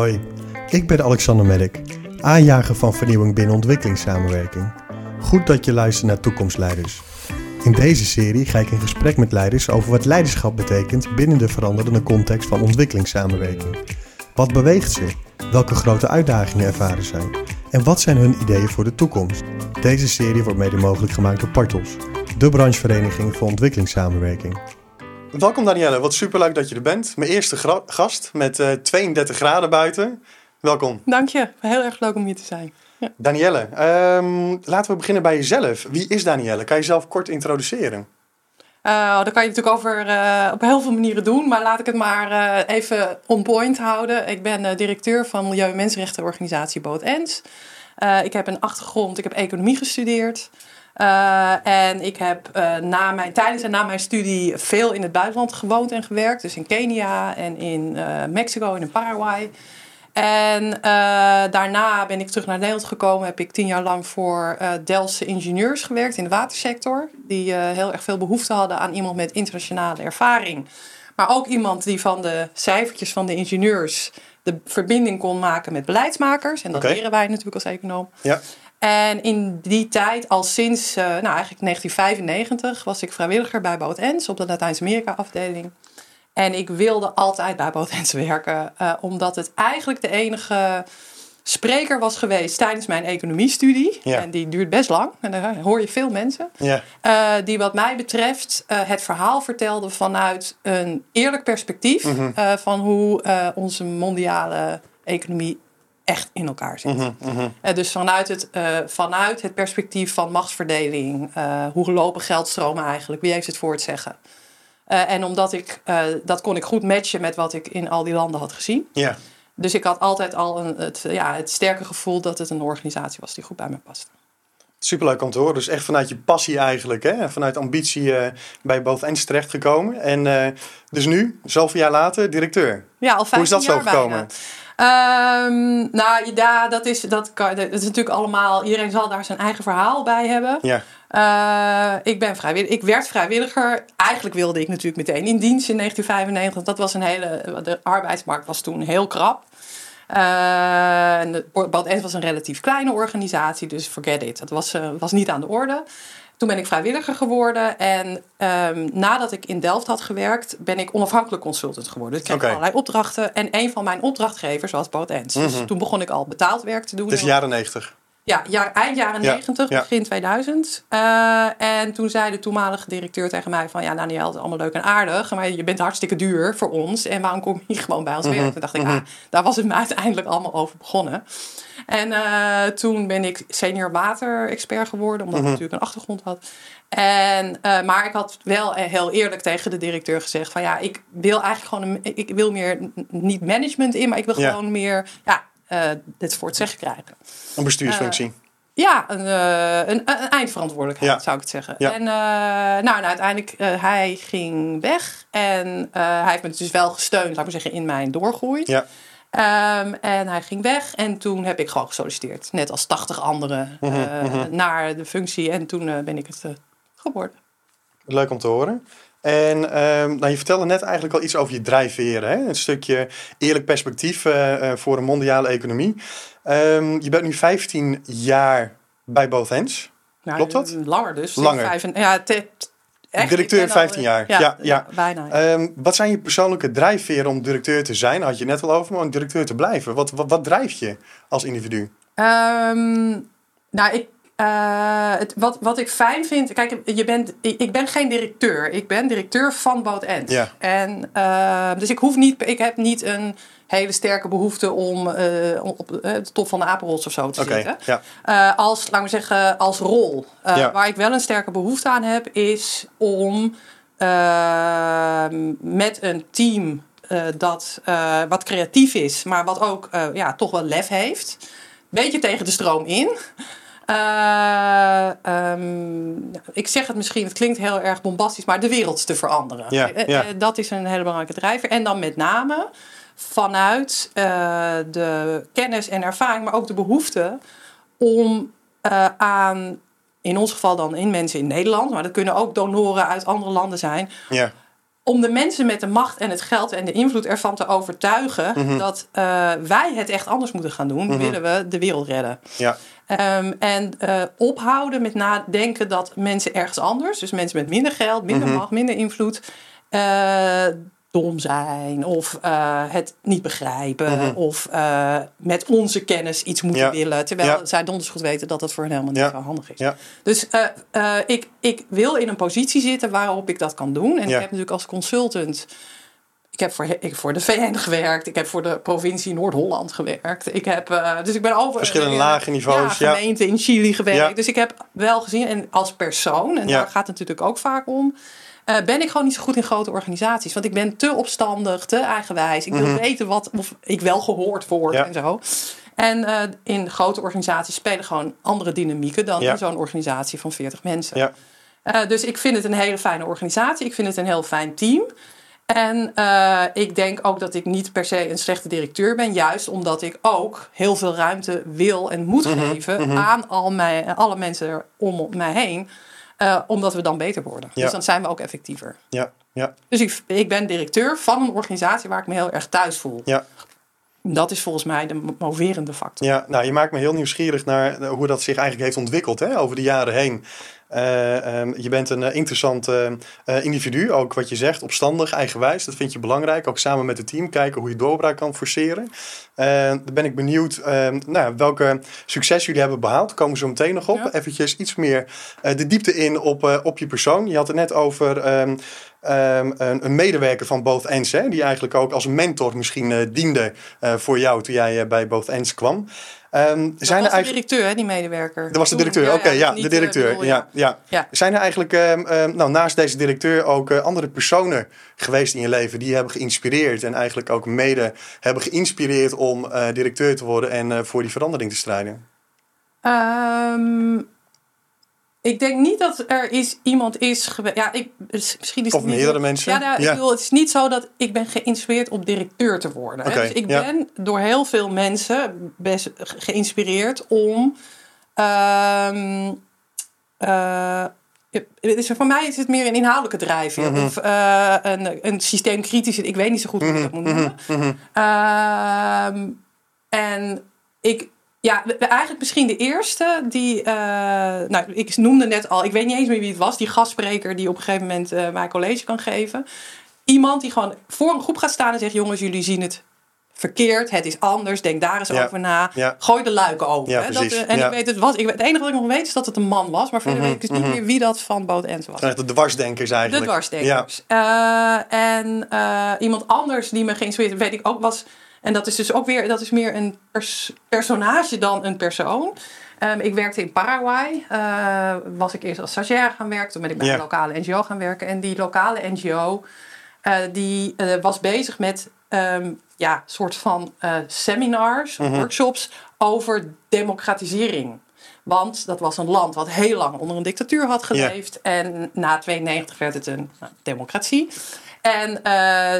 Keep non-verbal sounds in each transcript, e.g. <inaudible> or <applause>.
Hoi, ik ben Alexander Merk, aanjager van vernieuwing binnen ontwikkelingssamenwerking. Goed dat je luistert naar Toekomstleiders. In deze serie ga ik in gesprek met leiders over wat leiderschap betekent binnen de veranderende context van ontwikkelingssamenwerking. Wat beweegt ze? Welke grote uitdagingen ervaren zij? En wat zijn hun ideeën voor de toekomst? Deze serie wordt mede mogelijk gemaakt door Partos, de branchevereniging voor ontwikkelingssamenwerking. Welkom Danielle, wat superleuk dat je er bent. Mijn eerste gast met uh, 32 graden buiten. Welkom. Dank je, heel erg leuk om hier te zijn. Ja. Danielle, um, laten we beginnen bij jezelf. Wie is Danielle? Kan je jezelf kort introduceren? Uh, dat kan je natuurlijk over, uh, op heel veel manieren doen, maar laat ik het maar uh, even on point houden. Ik ben directeur van Milieu- en Mensenrechtenorganisatie Boot Ens. ik heb een achtergrond, ik heb economie gestudeerd. Uh, en ik heb uh, na mijn, tijdens en na mijn studie veel in het buitenland gewoond en gewerkt. Dus in Kenia en in uh, Mexico en in Paraguay. En daarna ben ik terug naar Nederland gekomen. Heb ik tien jaar lang voor Delftse ingenieurs gewerkt in de watersector. Die heel erg veel behoefte hadden aan iemand met internationale ervaring. Maar ook iemand die van de cijfertjes van de ingenieurs de verbinding kon maken met beleidsmakers. En dat okay. leren wij natuurlijk als econoom. Ja. En in die tijd, al sinds uh, nou, eigenlijk 1995, was ik vrijwilliger bij Boot Ens op de Latijns-Amerika afdeling. En ik wilde altijd bij Boot Ens <laughs> werken, uh, omdat het eigenlijk de enige spreker was geweest tijdens mijn economiestudie. Ja. En die duurt best lang. En daar hoor je veel mensen. Ja. Uh, die wat mij betreft uh, het verhaal vertelde vanuit een eerlijk perspectief. Mm -hmm. uh, van hoe onze mondiale economie echt in elkaar zit. Mm -hmm. dus vanuit het, uh, vanuit het perspectief van machtsverdeling, uh, hoe lopen geldstromen eigenlijk, wie heeft het voor het zeggen? En omdat ik, dat kon ik goed matchen met wat ik in al die landen had gezien. Yeah. Dus ik had altijd al een, het, ja, het sterke gevoel dat het een organisatie was die goed bij me paste. Superleuk om te horen. Dus echt vanuit je passie eigenlijk. Hè? Vanuit ambitie uh, bij Ends terechtgekomen. En uh, dus nu, zoveel jaar later, directeur. Ja, al 15 Hoe is dat zo gekomen? Um, nou ja, dat is, dat, kan, dat is natuurlijk allemaal. Iedereen zal daar zijn eigen verhaal bij hebben. Ja. Uh, ik, ben vrijwillig, ik werd vrijwilliger. Eigenlijk wilde ik natuurlijk meteen in dienst in 1995. Dat was een hele. De arbeidsmarkt was toen heel krap. Uh, en de Bad was een relatief kleine organisatie, dus forget it. Dat was, uh, was niet aan de orde. Toen ben ik vrijwilliger geworden en um, nadat ik in Delft had gewerkt, ben ik onafhankelijk consultant geworden. Dus ik kreeg okay. allerlei opdrachten en een van mijn opdrachtgevers was Boot Ens. Mm -hmm. Dus toen begon ik al betaald werk te doen. Het is jaren negentig. Ja, jaar, eind jaren ja, 90, ja. begin 2000. Uh, en toen zei de toenmalige directeur tegen mij van... ja, Daniel, het is allemaal leuk en aardig... maar je bent hartstikke duur voor ons... en waarom kom je gewoon bij ons mm -hmm. werken? Toen dacht ik, -hmm. ah, daar was het me <laughs> uiteindelijk allemaal over begonnen. En uh, toen ben ik senior waterexpert geworden... omdat ik natuurlijk een achtergrond had. En, uh, maar ik had wel heel eerlijk tegen de directeur gezegd... van ja, ik wil eigenlijk gewoon... Een, ik wil meer, niet management in... maar ik wil gewoon meer... Ja, dit voor het zeggen krijgen. Een bestuursfunctie. Uh, ja, een, uh, een, een, eindverantwoordelijkheid ja. zou ik het zeggen. Ja. En, nou, en uiteindelijk, hij ging weg. En hij heeft me dus wel gesteund, laat ik maar zeggen, in mijn doorgroei. Ja. Um, en hij ging weg en toen heb ik gewoon gesolliciteerd. Net als 80 anderen mm -hmm, mm -hmm. naar de functie. En toen ben ik het geworden. Leuk om te horen. En um, nou, je vertelde net eigenlijk al iets over je drijfveren. Hè? Een stukje eerlijk perspectief uh, uh, voor een mondiale economie. Um, je bent nu 15 jaar bij Both Hands. Nou, Klopt dat? Langer dus. Langer. Vijf, ja, te, echt, directeur 15 jaar. Ja, ja, ja. bijna. Um, wat zijn je persoonlijke drijfveren om directeur te zijn? Had je net al over, maar om directeur te blijven. Wat, wat, wat drijft je als individu? nou, ik uh, het, wat, wat ik fijn vind, kijk, je bent, ik ben geen directeur. Ik ben directeur van Boot End. Ja. En, uh, dus ik, hoef niet, ik heb niet een hele sterke behoefte om uh, op de top van de apenrots of zo te okay, zitten. Ja. als, laten we zeggen, als rol. Ja. Waar ik wel een sterke behoefte aan heb, is om met een team dat wat creatief is, maar wat ook ja, toch wel lef heeft. Beetje tegen de stroom in. Uh, um, ik zeg het misschien, het klinkt heel erg bombastisch, maar de wereld te veranderen. Ja, ja. dat is een hele belangrijke drijver. En dan met name vanuit uh, de kennis en ervaring, maar ook de behoefte om uh, aan, in ons geval dan in mensen in Nederland, maar dat kunnen ook donoren uit andere landen zijn. Ja om de mensen met de macht en het geld en de invloed ervan te overtuigen Mhm. dat eh, wij het echt anders moeten gaan doen, willen we de wereld redden. Ja. Ehm, en eh, ophouden met nadenken dat mensen ergens anders, dus mensen met minder geld, minder Mhm. macht, minder invloed, eh, dom zijn of eh, het niet begrijpen Mhm. of eh, met onze kennis iets moeten Ja. willen. Terwijl Ja. zij donders goed weten dat dat voor hen helemaal niet Ja. zo handig is. Dus eh, ik, ik wil in een positie zitten waarop ik dat kan doen. En ik heb natuurlijk als consultant. Ik heb, voor, ik heb voor de VN gewerkt. Ik heb voor de provincie Noord-Holland gewerkt. Ik heb, dus ik ben over Verschillende lage niveaus, Ja, ja. gemeenten in Chili gewerkt. Dus ik heb wel gezien, en als persoon, en daar gaat het natuurlijk ook vaak om. Eh, ben ik gewoon niet zo goed in grote organisaties. Want ik ben te opstandig, te eigenwijs. Ik wil weten wat, of ik wel gehoord word Mhm. Ja. en zo. En eh, in grote organisaties spelen gewoon andere dynamieken dan Ja. in zo'n organisatie van 40 mensen. Ja. Eh, dus ik vind het een hele fijne organisatie. Ik vind het een heel fijn team. En ik denk ook dat ik niet per se een slechte directeur ben. Juist omdat ik ook heel veel ruimte wil en moet Mhm, geven aan al mijn, alle mensen om mij heen. Eh, omdat we dan beter worden. Ja. Dus dan zijn we ook effectiever. Ja. Ja. Dus ik, ik ben directeur van een organisatie waar ik me heel erg thuis voel. Ja. Dat is volgens mij de moverende factor. Ja, nou, je maakt me heel nieuwsgierig naar hoe dat zich eigenlijk heeft ontwikkeld hè, over de jaren heen. Eh, ehm, je bent een eh, interessant eh, individu, ook wat je zegt, opstandig, eigenwijs. Dat vind je belangrijk. Ook samen met het team kijken hoe je doorbraak kan forceren. Dan ben ik benieuwd ehm, nou, welke succes jullie hebben behaald. Komen we zo meteen nog op. Ja. Eventjes iets meer de diepte in op, op je persoon. Je had het net over ehm, een, medewerker van Both Ends, hè, die eigenlijk ook als mentor misschien diende voor jou toen jij bij Both Ends kwam. Ehm, Dat zijn was er de eigenlijk... directeur, hè, die medewerker. Dat was de directeur, oké, ja, de eh, directeur. bedoel, ja, ja. Ja. Zijn er eigenlijk, ehm, ehm, nou, naast deze directeur ook eh, andere personen geweest in je leven die je hebben geïnspireerd en eigenlijk ook mede hebben geïnspireerd om eh, directeur te worden en voor die verandering te strijden? Ik denk niet dat er is, iemand is geweest. Ja, ik, misschien is Of het meerdere mensen? Ja, nou, Ja. ik bedoel, het is niet zo dat ik ben geïnspireerd om directeur te worden. Oké, dus ik ja. ben door heel veel mensen best geïnspireerd om. het is, voor mij is het meer een inhoudelijke drijfveer. Mhm. Of eh, een, een systeemkritische. Ik weet niet zo goed hoe ik dat moet noemen. Ehm, en ik, ja, eigenlijk misschien de eerste die, eh, nou, ik noemde net al, ik weet niet eens meer wie het was, die gastspreker die op een gegeven moment eh mij college kan geven. Iemand die gewoon voor een groep gaat staan en zegt: Jongens, jullie zien het verkeerd, het is anders, denk daar eens Ja, over na. ja. Gooi de luiken open. Ja, Dat, eh, en ik weet het, was, ik, het enige wat ik nog weet is dat het een man was, maar verder weet ik dus niet meer wie dat van Boot End was. Echt de dwarsdenkers De eigenlijk. dwarsdenkers. Eh, en iemand anders die me geïnspireerd weet ik ook was. En dat is dus ook weer, dat is meer een pers- personage dan een persoon. Ehm, ik werkte in Paraguay. eh, was ik eerst als stagiair gaan werken. Toen ben ik bij een lokale NGO gaan werken. En die lokale NGO eh, die eh, was bezig met ehm, ja, soort van seminars, Mhm. workshops over democratisering. Want dat was een land wat heel lang onder een dictatuur had geleefd. En na 92 werd het een nou, democratie. En eh,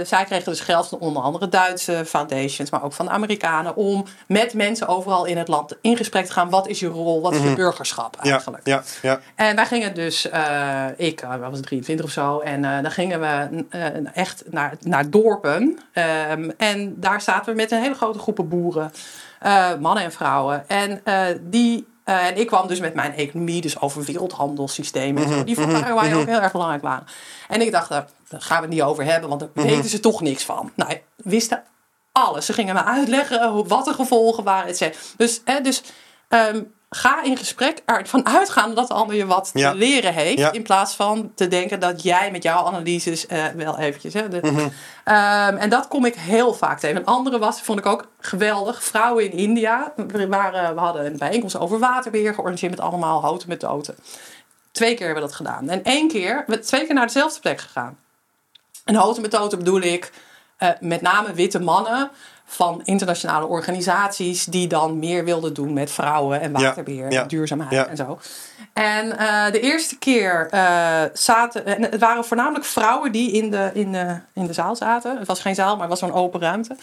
zij kregen dus geld van onder andere Duitse foundations, maar ook van de Amerikanen, om met mensen overal in het land in gesprek te gaan. Wat is je rol? Wat is je burgerschap Ja, eigenlijk? ja, ja. En wij gingen dus, eh, ik uh, was 23 of zo, en eh, dan gingen we eh, echt naar, naar dorpen. Ehm, en daar zaten we met een hele grote groepen boeren, eh, mannen en vrouwen. En eh, die. Eh, en ik kwam dus met mijn economie, dus over wereldhandelssystemen, en zo, die voor Paraguay ook heel erg belangrijk waren. En ik dacht, eh, daar gaan we het niet over hebben, want daar weten ze toch niks van. Nou, wisten alles. Ze gingen me uitleggen wat de gevolgen waren, et cetera. Dus, hè, dus ehm, ga in gesprek ervan uitgaan dat de ander je wat Ja. te leren heeft. Ja. In plaats van te denken dat jij met jouw analyses eh, wel eventjes. Hè, de- Mhm. Ehm, en dat kom ik heel vaak tegen. Een andere was, vond ik ook geweldig. Vrouwen in India. We, waren, we hadden een bijeenkomst over waterbeheer georganiseerd met allemaal houten methoden. Twee keer hebben we dat gedaan. En één keer, we twee keer naar dezelfde plek gegaan. Een houten methode bedoel ik eh, met name witte mannen van internationale organisaties die dan meer wilden doen met vrouwen en waterbeheer ja, duurzaamheid ja. en zo. En eh, de eerste keer eh, zaten, en het waren voornamelijk vrouwen die in de, in, de, in de zaal zaten. Het was geen zaal, maar het was zo'n open ruimte.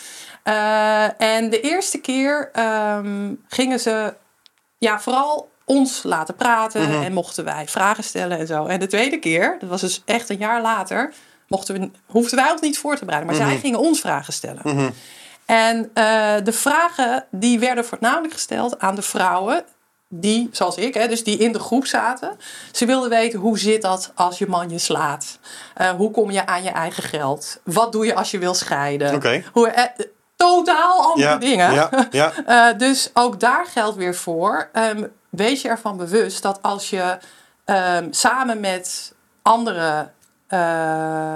Eh, en de eerste keer ehm, gingen ze ja, vooral ons laten praten Mhm. en mochten wij vragen stellen en zo. En de tweede keer, dat was dus echt een jaar later, mochten we, hoefden wij ons niet voor te bereiden. Maar Mhm. zij gingen ons vragen stellen. En eh, de vragen die werden voornamelijk gesteld aan de vrouwen die, zoals ik, hè, dus die in de groep zaten. Ze wilden weten hoe zit dat als je man je slaat? Eh, hoe kom je aan je eigen geld? Wat doe je als je wil scheiden? Hoe, eh, totaal andere Ja, dingen. ja, ja. <laughs> Eh, dus ook daar geldt weer voor. ehm, wees je ervan bewust dat als je ehm, samen met anderen eh,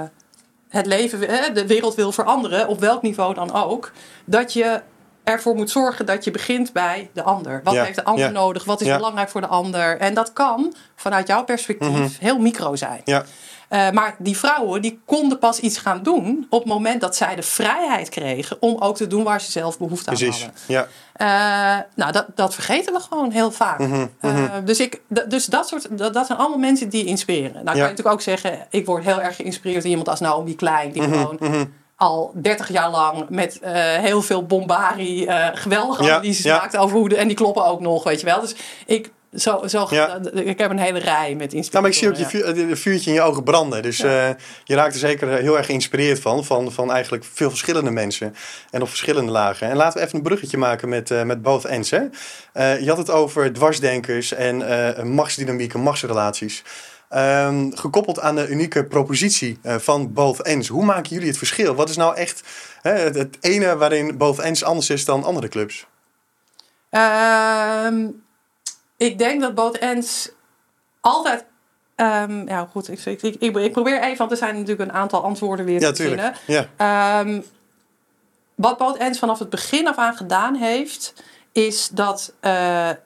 het leven, de wereld wil veranderen, op welk niveau dan ook, dat je ervoor moet zorgen dat je begint bij de ander. Wat Ja, heeft de ander ja, nodig? Wat is ja. belangrijk voor de ander? En dat kan vanuit jouw perspectief heel micro zijn. Mhm. Ja. Eh, maar die vrouwen die konden pas iets gaan doen op het moment dat zij de vrijheid kregen om ook te doen waar ze zelf behoefte aan Precies. hadden. Ja. Eh, nou, dat, dat vergeten we gewoon heel vaak. Mhm, Eh, dus ik, dus dat, soort, dat, dat zijn allemaal mensen die inspireren. Nou, kan je natuurlijk ook zeggen, ik word heel erg geïnspireerd door iemand als Naomi Klein, Mhm, die gewoon al 30 jaar lang met eh, heel veel bombarie eh, geweldige Ja, analyses ja. maakt over hoe de, en die kloppen ook nog, weet je wel. Dus ik, zo, zo, Ja. ik heb een hele rij met inspiratie. Nou, maar ik zie ook je vuur, vuurtje in je ogen branden. Dus eh, je raakt er zeker heel erg geïnspireerd van, van. Van eigenlijk veel verschillende mensen. En op verschillende lagen. En laten we even een bruggetje maken met, met both ends. Hè? Je had het over dwarsdenkers en eh machtsdynamiek en machtsrelaties. Ehm, gekoppeld aan de unieke propositie eh, van both ends. Hoe maken jullie het verschil? Wat is nou echt hè, het, het ene waarin both ends anders is dan andere clubs? Ehm, ik denk dat both ends altijd. ehm, ja, goed. Ik, ik, ik, ik probeer even, want er zijn natuurlijk een aantal antwoorden weer Ja, te vinden. Ja. Wat both ends vanaf het begin af aan gedaan heeft, is dat eh, eh,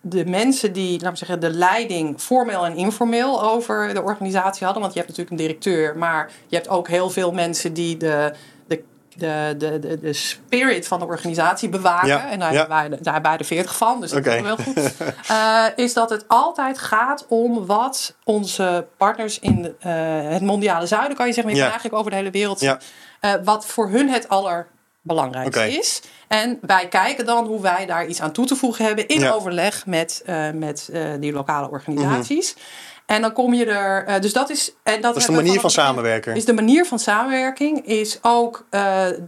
de mensen die, laten we zeggen, de leiding formeel en informeel over de organisatie hadden. Want je hebt natuurlijk een directeur, maar je hebt ook heel veel mensen die de, de, de, de, de, de spirit van de organisatie bewaken. Ja, En daar, ja. hebben wij, de- daar hebben wij er veertig van, dus dat Oké. is wel goed. <laughs> Eh, is dat het altijd gaat om wat onze partners in de, het mondiale zuiden, kan je zeggen, maar je Ja. eigenlijk over de hele wereld wat voor hun het allerbelangrijkste Oké. is. En wij kijken dan hoe wij daar iets aan toe te voegen hebben in Ja. overleg met, eh, met eh, die lokale organisaties. Mhm. En dan kom je er. eh, dus dat is. En dat, Dat is de manier van samenwerken. Is de manier van samenwerking is ook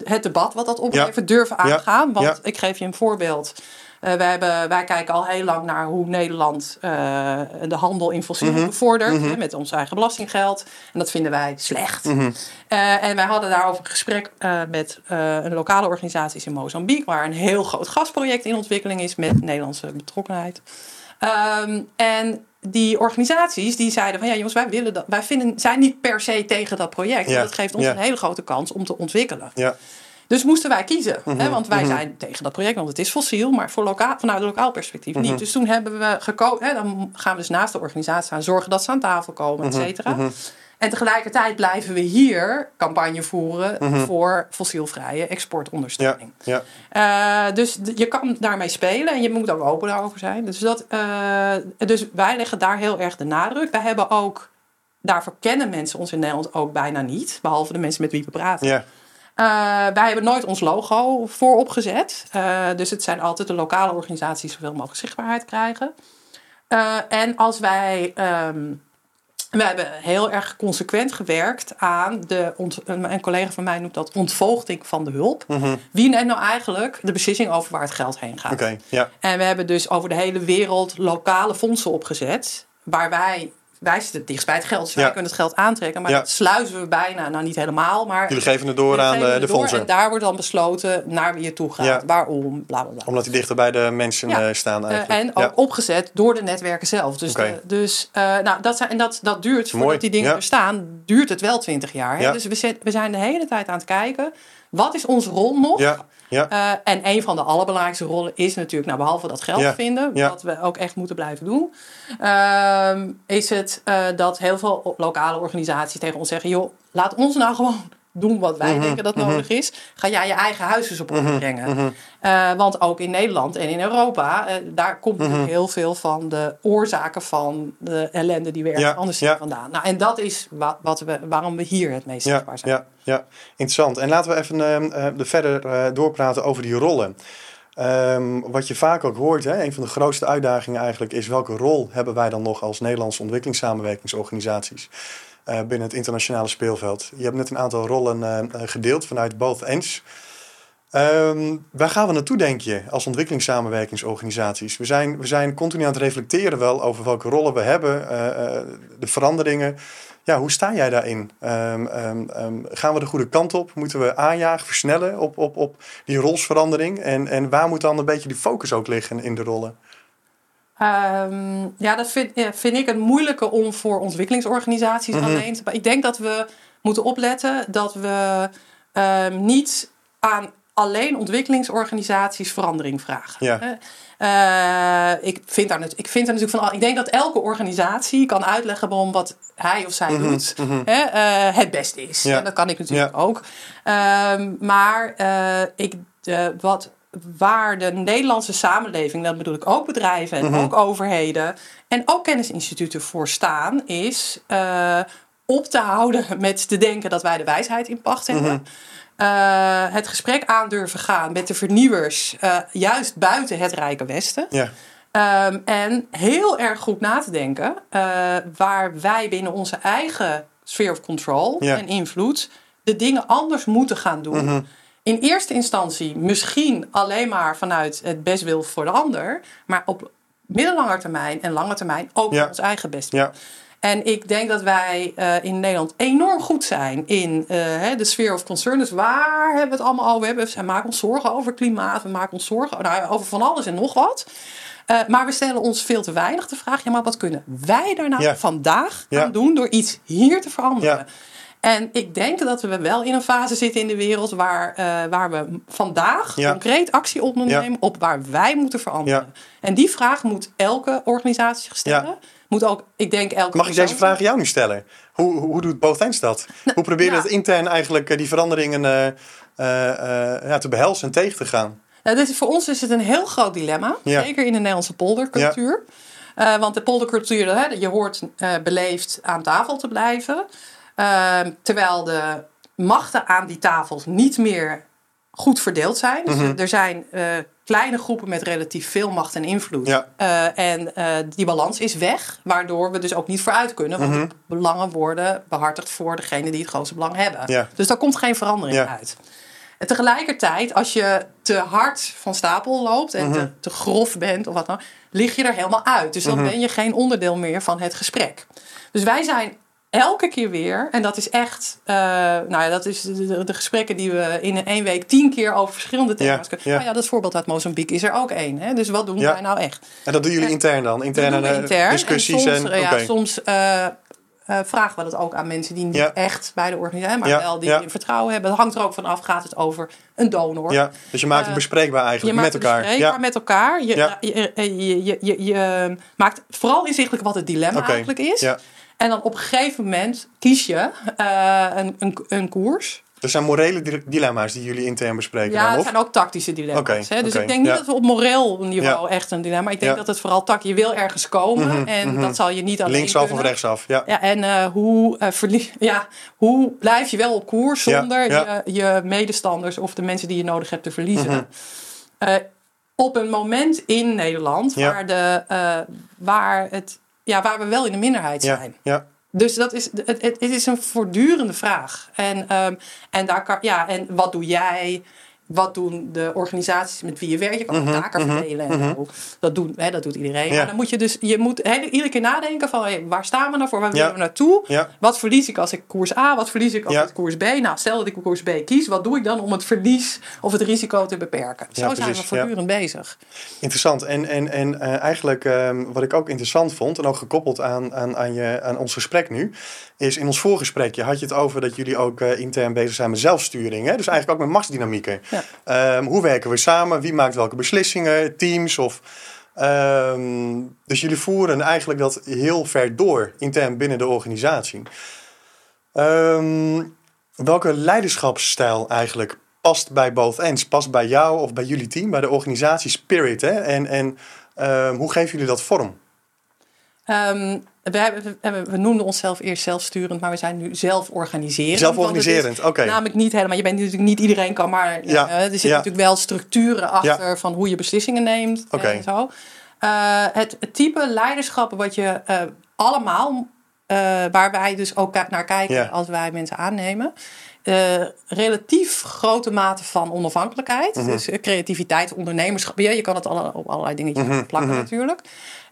het debat wat dat oplevert durven Ja. aangaan. Want ik geef je een voorbeeld. Eh, wij, hebben, wij kijken al heel lang naar hoe Nederland eh, de handel in fossielen Mhm. bevordert. Hè, met ons eigen belastinggeld. En dat vinden wij slecht. Mhm. Eh, en wij hadden daarover een gesprek met een lokale organisatie in Mozambique. Waar een heel groot gasproject in ontwikkeling is met Nederlandse betrokkenheid. Ehm, en die organisaties die zeiden van ja jongens, wij willen dat. Wij vinden, zijn niet per se tegen dat project. Ja, dat geeft ons ja. een hele grote kans om te ontwikkelen. Ja. Dus moesten wij kiezen. Mhm, Hè? Want wij zijn tegen dat project, want het is fossiel, maar voor lokaal, vanuit een lokaal perspectief Mhm. niet. Dus toen hebben we gekozen, dan gaan we dus naast de organisatie gaan zorgen dat ze aan tafel komen, et Mhm, cetera. En tegelijkertijd blijven we hier campagne voeren voor fossielvrije exportondersteuning. Ja. Eh, dus je kan daarmee spelen en je moet ook open daarover zijn. Dus, dat, eh, dus wij leggen daar heel erg de nadruk. Wij hebben ook, daarvoor kennen mensen ons in Nederland ook bijna niet, behalve de mensen met wie we praten. Ja. Eh, wij hebben nooit ons logo voorop gezet. Eh, dus het zijn altijd de lokale organisaties die zoveel mogelijk zichtbaarheid krijgen. Eh, en als wij. ehm, we hebben heel erg consequent gewerkt aan de. een collega van mij noemt dat ontvoogding van de hulp. Wie neemt nou eigenlijk de beslissing over waar het geld heen gaat? Oké. Ja. En we hebben dus over de hele wereld lokale fondsen opgezet. Waar wij, wij zitten het dichtst bij het geld. Dus wij Ja. kunnen het geld aantrekken. Maar Ja. dat sluizen we bijna, nou niet helemaal. Maar Jullie geven het door aan geven de, de fondsen. En daar wordt dan besloten naar wie je toe gaat. Ja. Waarom, bla bla bla. Omdat die dichter bij de mensen eh, staan Eh, eigenlijk. en ook opgezet door de netwerken zelf. Dus, de- dus eh, nou, dat, zijn, en dat, dat duurt, voordat die dingen ja. er staan, duurt het wel twintig jaar. Hè? Dus we, zet- we zijn de hele tijd aan het kijken, wat is onze rol nog? Ja. Eh, en een van de allerbelangrijkste rollen is natuurlijk, nou, behalve dat geld Ja, vinden, ja. wat we ook echt moeten blijven doen, ehm, is het eh, dat heel veel lokale organisaties tegen ons zeggen: joh, laat ons nou gewoon doen wat wij Mhm, denken dat nodig is. Ga jij je eigen huis eens op orde brengen. Eh, want ook in Nederland en in Europa, eh, daar komt Mhm. natuurlijk heel veel van de oorzaken van de ellende die we ergens Ja, anders zien ja. vandaan. Nou, en dat is wa- wat we, waarom we hier het meest Ja, zichtbaar zijn. ja, ja, interessant. En laten we even er verder doorpraten over die rollen. Ehm, wat je vaak ook hoort, hè, een van de grootste uitdagingen eigenlijk is welke rol hebben wij dan nog als Nederlandse ontwikkelingssamenwerkingsorganisaties? Binnen het internationale speelveld. Je hebt net een aantal rollen gedeeld vanuit Both Ends. Um, waar gaan we naartoe, denk je, als ontwikkelingssamenwerkingsorganisaties? We zijn, we zijn continu aan het reflecteren wel over welke rollen we hebben, de veranderingen. Ja, hoe sta jij daarin? Um, um, gaan we de goede kant op? Moeten we aanjagen, versnellen op, op, op die rolsverandering? En, en waar moet dan een beetje die focus ook liggen in de rollen? Ja, dat vind, vind ik een moeilijke om voor ontwikkelingsorganisaties mm alleen te... Ik denk dat we moeten opletten dat we niet aan alleen ontwikkelingsorganisaties verandering vragen. Ja. Uh, ik, vind daar, ik vind daar natuurlijk van. Ik denk dat elke organisatie kan uitleggen waarom wat hij of zij mhm, doet mhm. hè, uh, het beste is. Ja. En dat kan ik natuurlijk ook. Um, maar uh, ik, wat, waar de Nederlandse samenleving, dat bedoel ik ook bedrijven en mhm. ook overheden en ook kennisinstituten voor staan, is op te houden <laughs> met te denken dat wij de wijsheid in pacht hebben. Uh, het gesprek aan durven gaan met de vernieuwers, uh, juist buiten het Rijke Westen. Ja. Um, en heel erg goed na te denken uh, waar wij binnen onze eigen sphere of control en invloed de dingen anders moeten gaan doen. Mm -hmm. In eerste instantie misschien alleen maar vanuit het bestwil voor de ander, maar op middellange termijn en lange termijn ook ja. ons eigen bestwil. Ja. En ik denk dat wij uh, in Nederland enorm goed zijn in uh, de sfeer of concern. Dus waar hebben we het allemaal over? We, hebben, maken ons zorgen over klimaat, we maken ons zorgen nou, over van alles en nog wat. Uh, maar we stellen ons veel te weinig de vraag: ja, maar wat kunnen wij daar nou vandaag ja. aan doen door iets hier te veranderen? Ja. En ik denk dat we wel in een fase zitten in de wereld waar, uh, waar we vandaag concreet actie ondernemen op waar wij moeten veranderen. En die vraag moet elke organisatie stellen moet ook, ik denk, elke. Mag ik deze vraag jou nu stellen? Hoe, hoe, doet Both Ends dat? <laughs> Nou, hoe probeer je het intern eigenlijk eh, die veranderingen uh, uh, ja, te behelzen en tegen te gaan? Nou, dit, voor ons is het een heel groot dilemma. Zeker in de Nederlandse poldercultuur. Want de poldercultuur, hè, je hoort beleefd aan tafel te blijven. Ehm, terwijl de machten aan die tafels niet meer goed verdeeld zijn. Dus mhm. er zijn kleine groepen met relatief veel macht en invloed. Uh, en uh, die balans is weg, waardoor we dus ook niet vooruit kunnen. Want mm belangen worden behartigd voor degene die het grootste belang hebben. Ja. Dus daar komt geen verandering ja. uit. En tegelijkertijd, als je te hard van stapel loopt en te, mhm. te, grof bent of wat dan, lig je er helemaal uit. Dus dan mhm. ben je geen onderdeel meer van het gesprek. Dus wij zijn elke keer weer, en dat is echt, uh, nou ja, dat is de, de, gesprekken die we in één week tien keer over verschillende thema's kunnen. Ja. Nou ja, dat voorbeeld uit Mozambique is er ook één. Dus wat doen ja. wij nou echt? En dat doen jullie intern dan? Interne eh, intern. discussies? En soms, en, ja, soms uh, uh, vragen we dat ook aan mensen die niet echt bij de organisatie maar wel die vertrouwen hebben. Dat hangt er ook van af, gaat het over een donor. Ja, dus je maakt het bespreekbaar eigenlijk je met elkaar. Bespreekbaar met elkaar. Je, je, je, je, je, maakt vooral inzichtelijk wat het dilemma okay. eigenlijk is. En dan op een gegeven moment kies je uh, een, een, een koers. Er zijn morele dilemma's die jullie intern bespreken. Ja, er zijn ook tactische dilemma's. Okay, hè? Dus ik denk niet dat we op moreel niveau echt een dilemma. Ik denk dat het vooral tak. Je wil ergens komen mm -hmm, en mm -hmm. dat zal je niet alleen. Linksaf kunnen. of rechtsaf. Ja. ja en uh, hoe, uh, ja, hoe blijf je wel op koers zonder je, je, medestanders of de mensen die je nodig hebt te verliezen? Mm -hmm. op een moment in Nederland waar, de, waar het ja, waar we wel in de minderheid zijn. Ja, Dus dat is, het, het, is een voortdurende vraag. En, um, en, daar kan, ja, en wat doe jij? Wat doen de organisaties met wie je werkt? Je kan mm taken mhm, verdelen en mhm. Dat, doen, hè, dat doet iedereen. Maar dan moet je dus, je moet iedere keer nadenken van hey, waar staan we nou voor? Waar willen we naartoe? Wat verlies ik als ik koers A? Wat verlies ik als ik koers B? Nou, stel dat ik koers B kies, wat doe ik dan om het verlies of het risico te beperken? Zo zijn we voortdurend bezig. Interessant. En, en, en uh, eigenlijk uh, wat ik ook interessant vond, en ook gekoppeld aan, aan, aan, je, aan ons gesprek nu, is in ons voorgesprekje had je het over dat jullie ook uh, intern bezig zijn met zelfsturing. Hè? Dus eigenlijk ook met machtsdynamieken. Ja. Um, hoe werken we samen? Wie maakt welke beslissingen? Teams of... Um, dus jullie voeren eigenlijk dat heel ver door, intern binnen de organisatie. Um, welke leiderschapsstijl eigenlijk past bij both ends? Past bij jou of bij jullie team, bij de organisatie Spirit? Hè? En, en hoe geven jullie dat vorm? We, we, we, noemden onszelf eerst zelfsturend, maar we zijn nu zelforganiserend. Zelforganiserend, oké. Namelijk niet helemaal. Je bent natuurlijk niet iedereen kan, maar ja. uh, er zitten natuurlijk wel structuren achter van hoe je beslissingen neemt en zo. Uh, het, het, type leiderschap wat je uh, allemaal waar wij dus ook naar kijken als wij mensen aannemen. Uh, relatief grote mate van onafhankelijkheid. Mhm. Dus creativiteit, ondernemerschap. Ja, je kan het alle, op allerlei dingetjes mm plakken mhm. natuurlijk.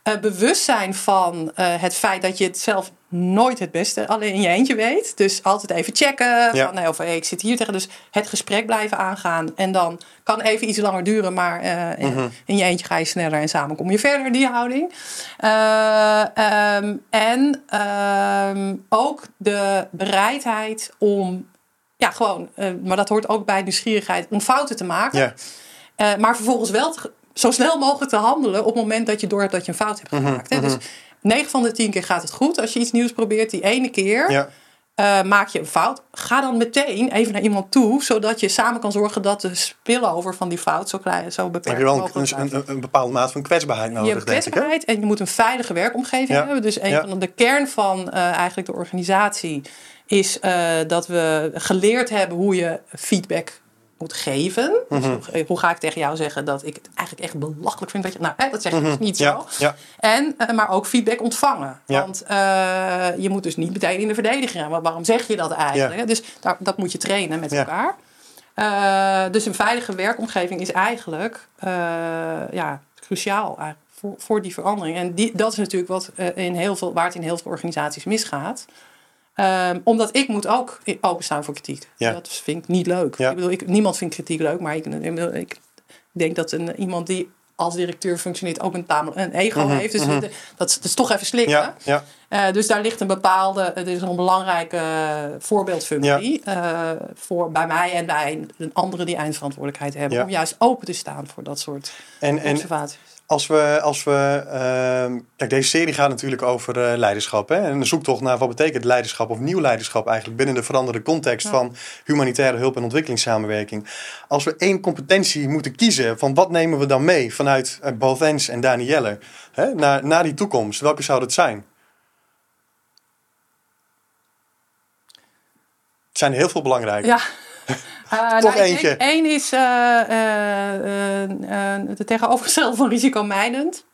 Uh, bewustzijn van uh, het feit dat je het zelf nooit het beste alleen in je eentje weet. Dus altijd even checken. Van, nee, of, hey, ik zit hier tegen. Dus het gesprek blijven aangaan. En dan kan even iets langer duren. Maar uh, in, mm in, je eentje ga je sneller. En samen kom je verder, die houding. Um, en um, ook de bereidheid om ja, gewoon, maar dat hoort ook bij nieuwsgierigheid, om fouten te maken. Ja. Uh, maar vervolgens wel te, zo snel mogelijk te handelen op het moment dat je door hebt dat je een fout hebt mhm, gemaakt. Mm -hmm. Dus 9 van de 10 keer gaat het goed als je iets nieuws probeert. Die ene keer ja. uh, maak je een fout. Ga dan meteen even naar iemand toe, zodat je samen kan zorgen dat de spillover van die fout zo, klein, zo beperkt mogelijk is. Heb je wel een, een, een, bepaalde mate van kwetsbaarheid nodig, Je hebt kwetsbaarheid en je moet een veilige werkomgeving ja. hebben. Dus een ja. van de kern van eigenlijk de organisatie is uh, dat we geleerd hebben hoe je feedback moet geven. Mm -hmm. dus hoe ga ik tegen jou zeggen dat ik het eigenlijk echt belachelijk vind? Dat, je, nou, hè, dat zeg je mm -hmm. dus niet zo. Ja, ja. En, uh, maar ook feedback ontvangen. Ja. Want uh, je moet dus niet meteen in de verdediging gaan. Waarom zeg je dat eigenlijk? Dus daar, dat moet je trainen met elkaar. dus een veilige werkomgeving is eigenlijk ja, cruciaal voor, voor die verandering. En die, dat is natuurlijk wat, in heel veel, waar het in heel veel organisaties misgaat. Um, omdat ik moet ook openstaan voor kritiek. Ja. Dat vind ik niet leuk. Ja. Ik bedoel, ik, niemand vindt kritiek leuk, maar ik, ik denk dat een, iemand die als directeur functioneert ook een, een ego mm -hmm, heeft. Dus mm -hmm. dat, dat, is toch even slikken. Ja, ja. Uh, dus daar ligt een bepaalde, het is een belangrijke voorbeeldfunctie ja. uh, voor bij mij en bij een andere die eindverantwoordelijkheid hebben. Om juist open te staan voor dat soort en, observaties. Als we, als we uh, kijk, deze serie gaat natuurlijk over uh, leiderschap. Hè? En een zoektocht naar wat betekent leiderschap of nieuw leiderschap eigenlijk binnen de veranderde context ja. van humanitaire hulp en ontwikkelingssamenwerking. Als we één competentie moeten kiezen, van wat nemen we dan mee vanuit uh, Bovens en Danielle hè, naar, naar die toekomst? Welke zou dat zijn? Het zijn heel veel belangrijke. Ja. <laughs> Uh, Toch nou, eentje. Eén is uh, uh, de tegenovergestelde van risicomijdend.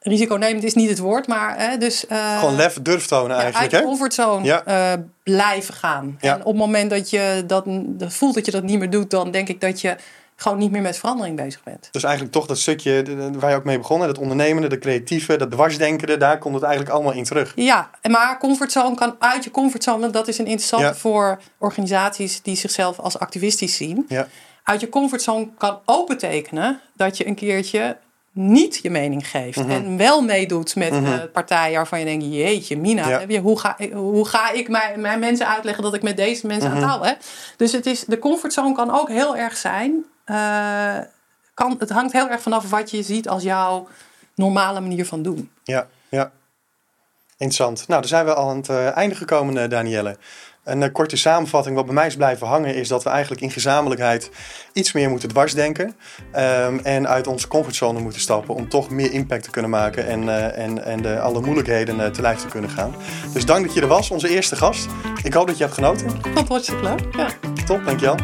Risiconemend is niet het woord, maar dus... Gewoon lef, durf tonen ja, eigenlijk, uit comfortzone ja. blijven gaan. Ja. En op het moment dat je dat, dat voelt dat je dat niet meer doet... dan denk ik dat je gewoon niet meer met verandering bezig bent. Dus eigenlijk toch dat stukje waar je ook mee begonnen, dat ondernemende, de creatieve, dat dwarsdenkende, daar komt het eigenlijk allemaal in terug. Ja, maar comfortzone kan uit je comfortzone, dat is een interessante ja. voor organisaties die zichzelf als activistisch zien. Ja. Uit je comfortzone kan ook betekenen dat je een keertje niet je mening geeft. Mm -hmm. En wel meedoet met mm -hmm. partijen waarvan je denkt: jeetje, Mina, ja. hoe, ga, hoe ga ik mijn, mijn mensen uitleggen dat ik met deze mensen mm -hmm. aan touw heb? Dus het is, de comfortzone kan ook heel erg zijn uh, kan, het hangt heel erg vanaf wat je ziet als jouw normale manier van doen. Ja, ja. Interessant. Nou, dan zijn we al aan het uh, einde gekomen, uh, Danielle. Een uh, korte samenvatting, wat bij mij is blijven hangen, is dat we eigenlijk in gezamenlijkheid iets meer moeten dwarsdenken. Um, en uit onze comfortzone moeten stappen om toch meer impact te kunnen maken en, uh, en, en de, alle moeilijkheden uh, te lijf te kunnen gaan. Dus dank dat je er was, onze eerste gast. Ik hoop dat je hebt genoten. Vond het hartstikke leuk. Ja. Top, dankjewel.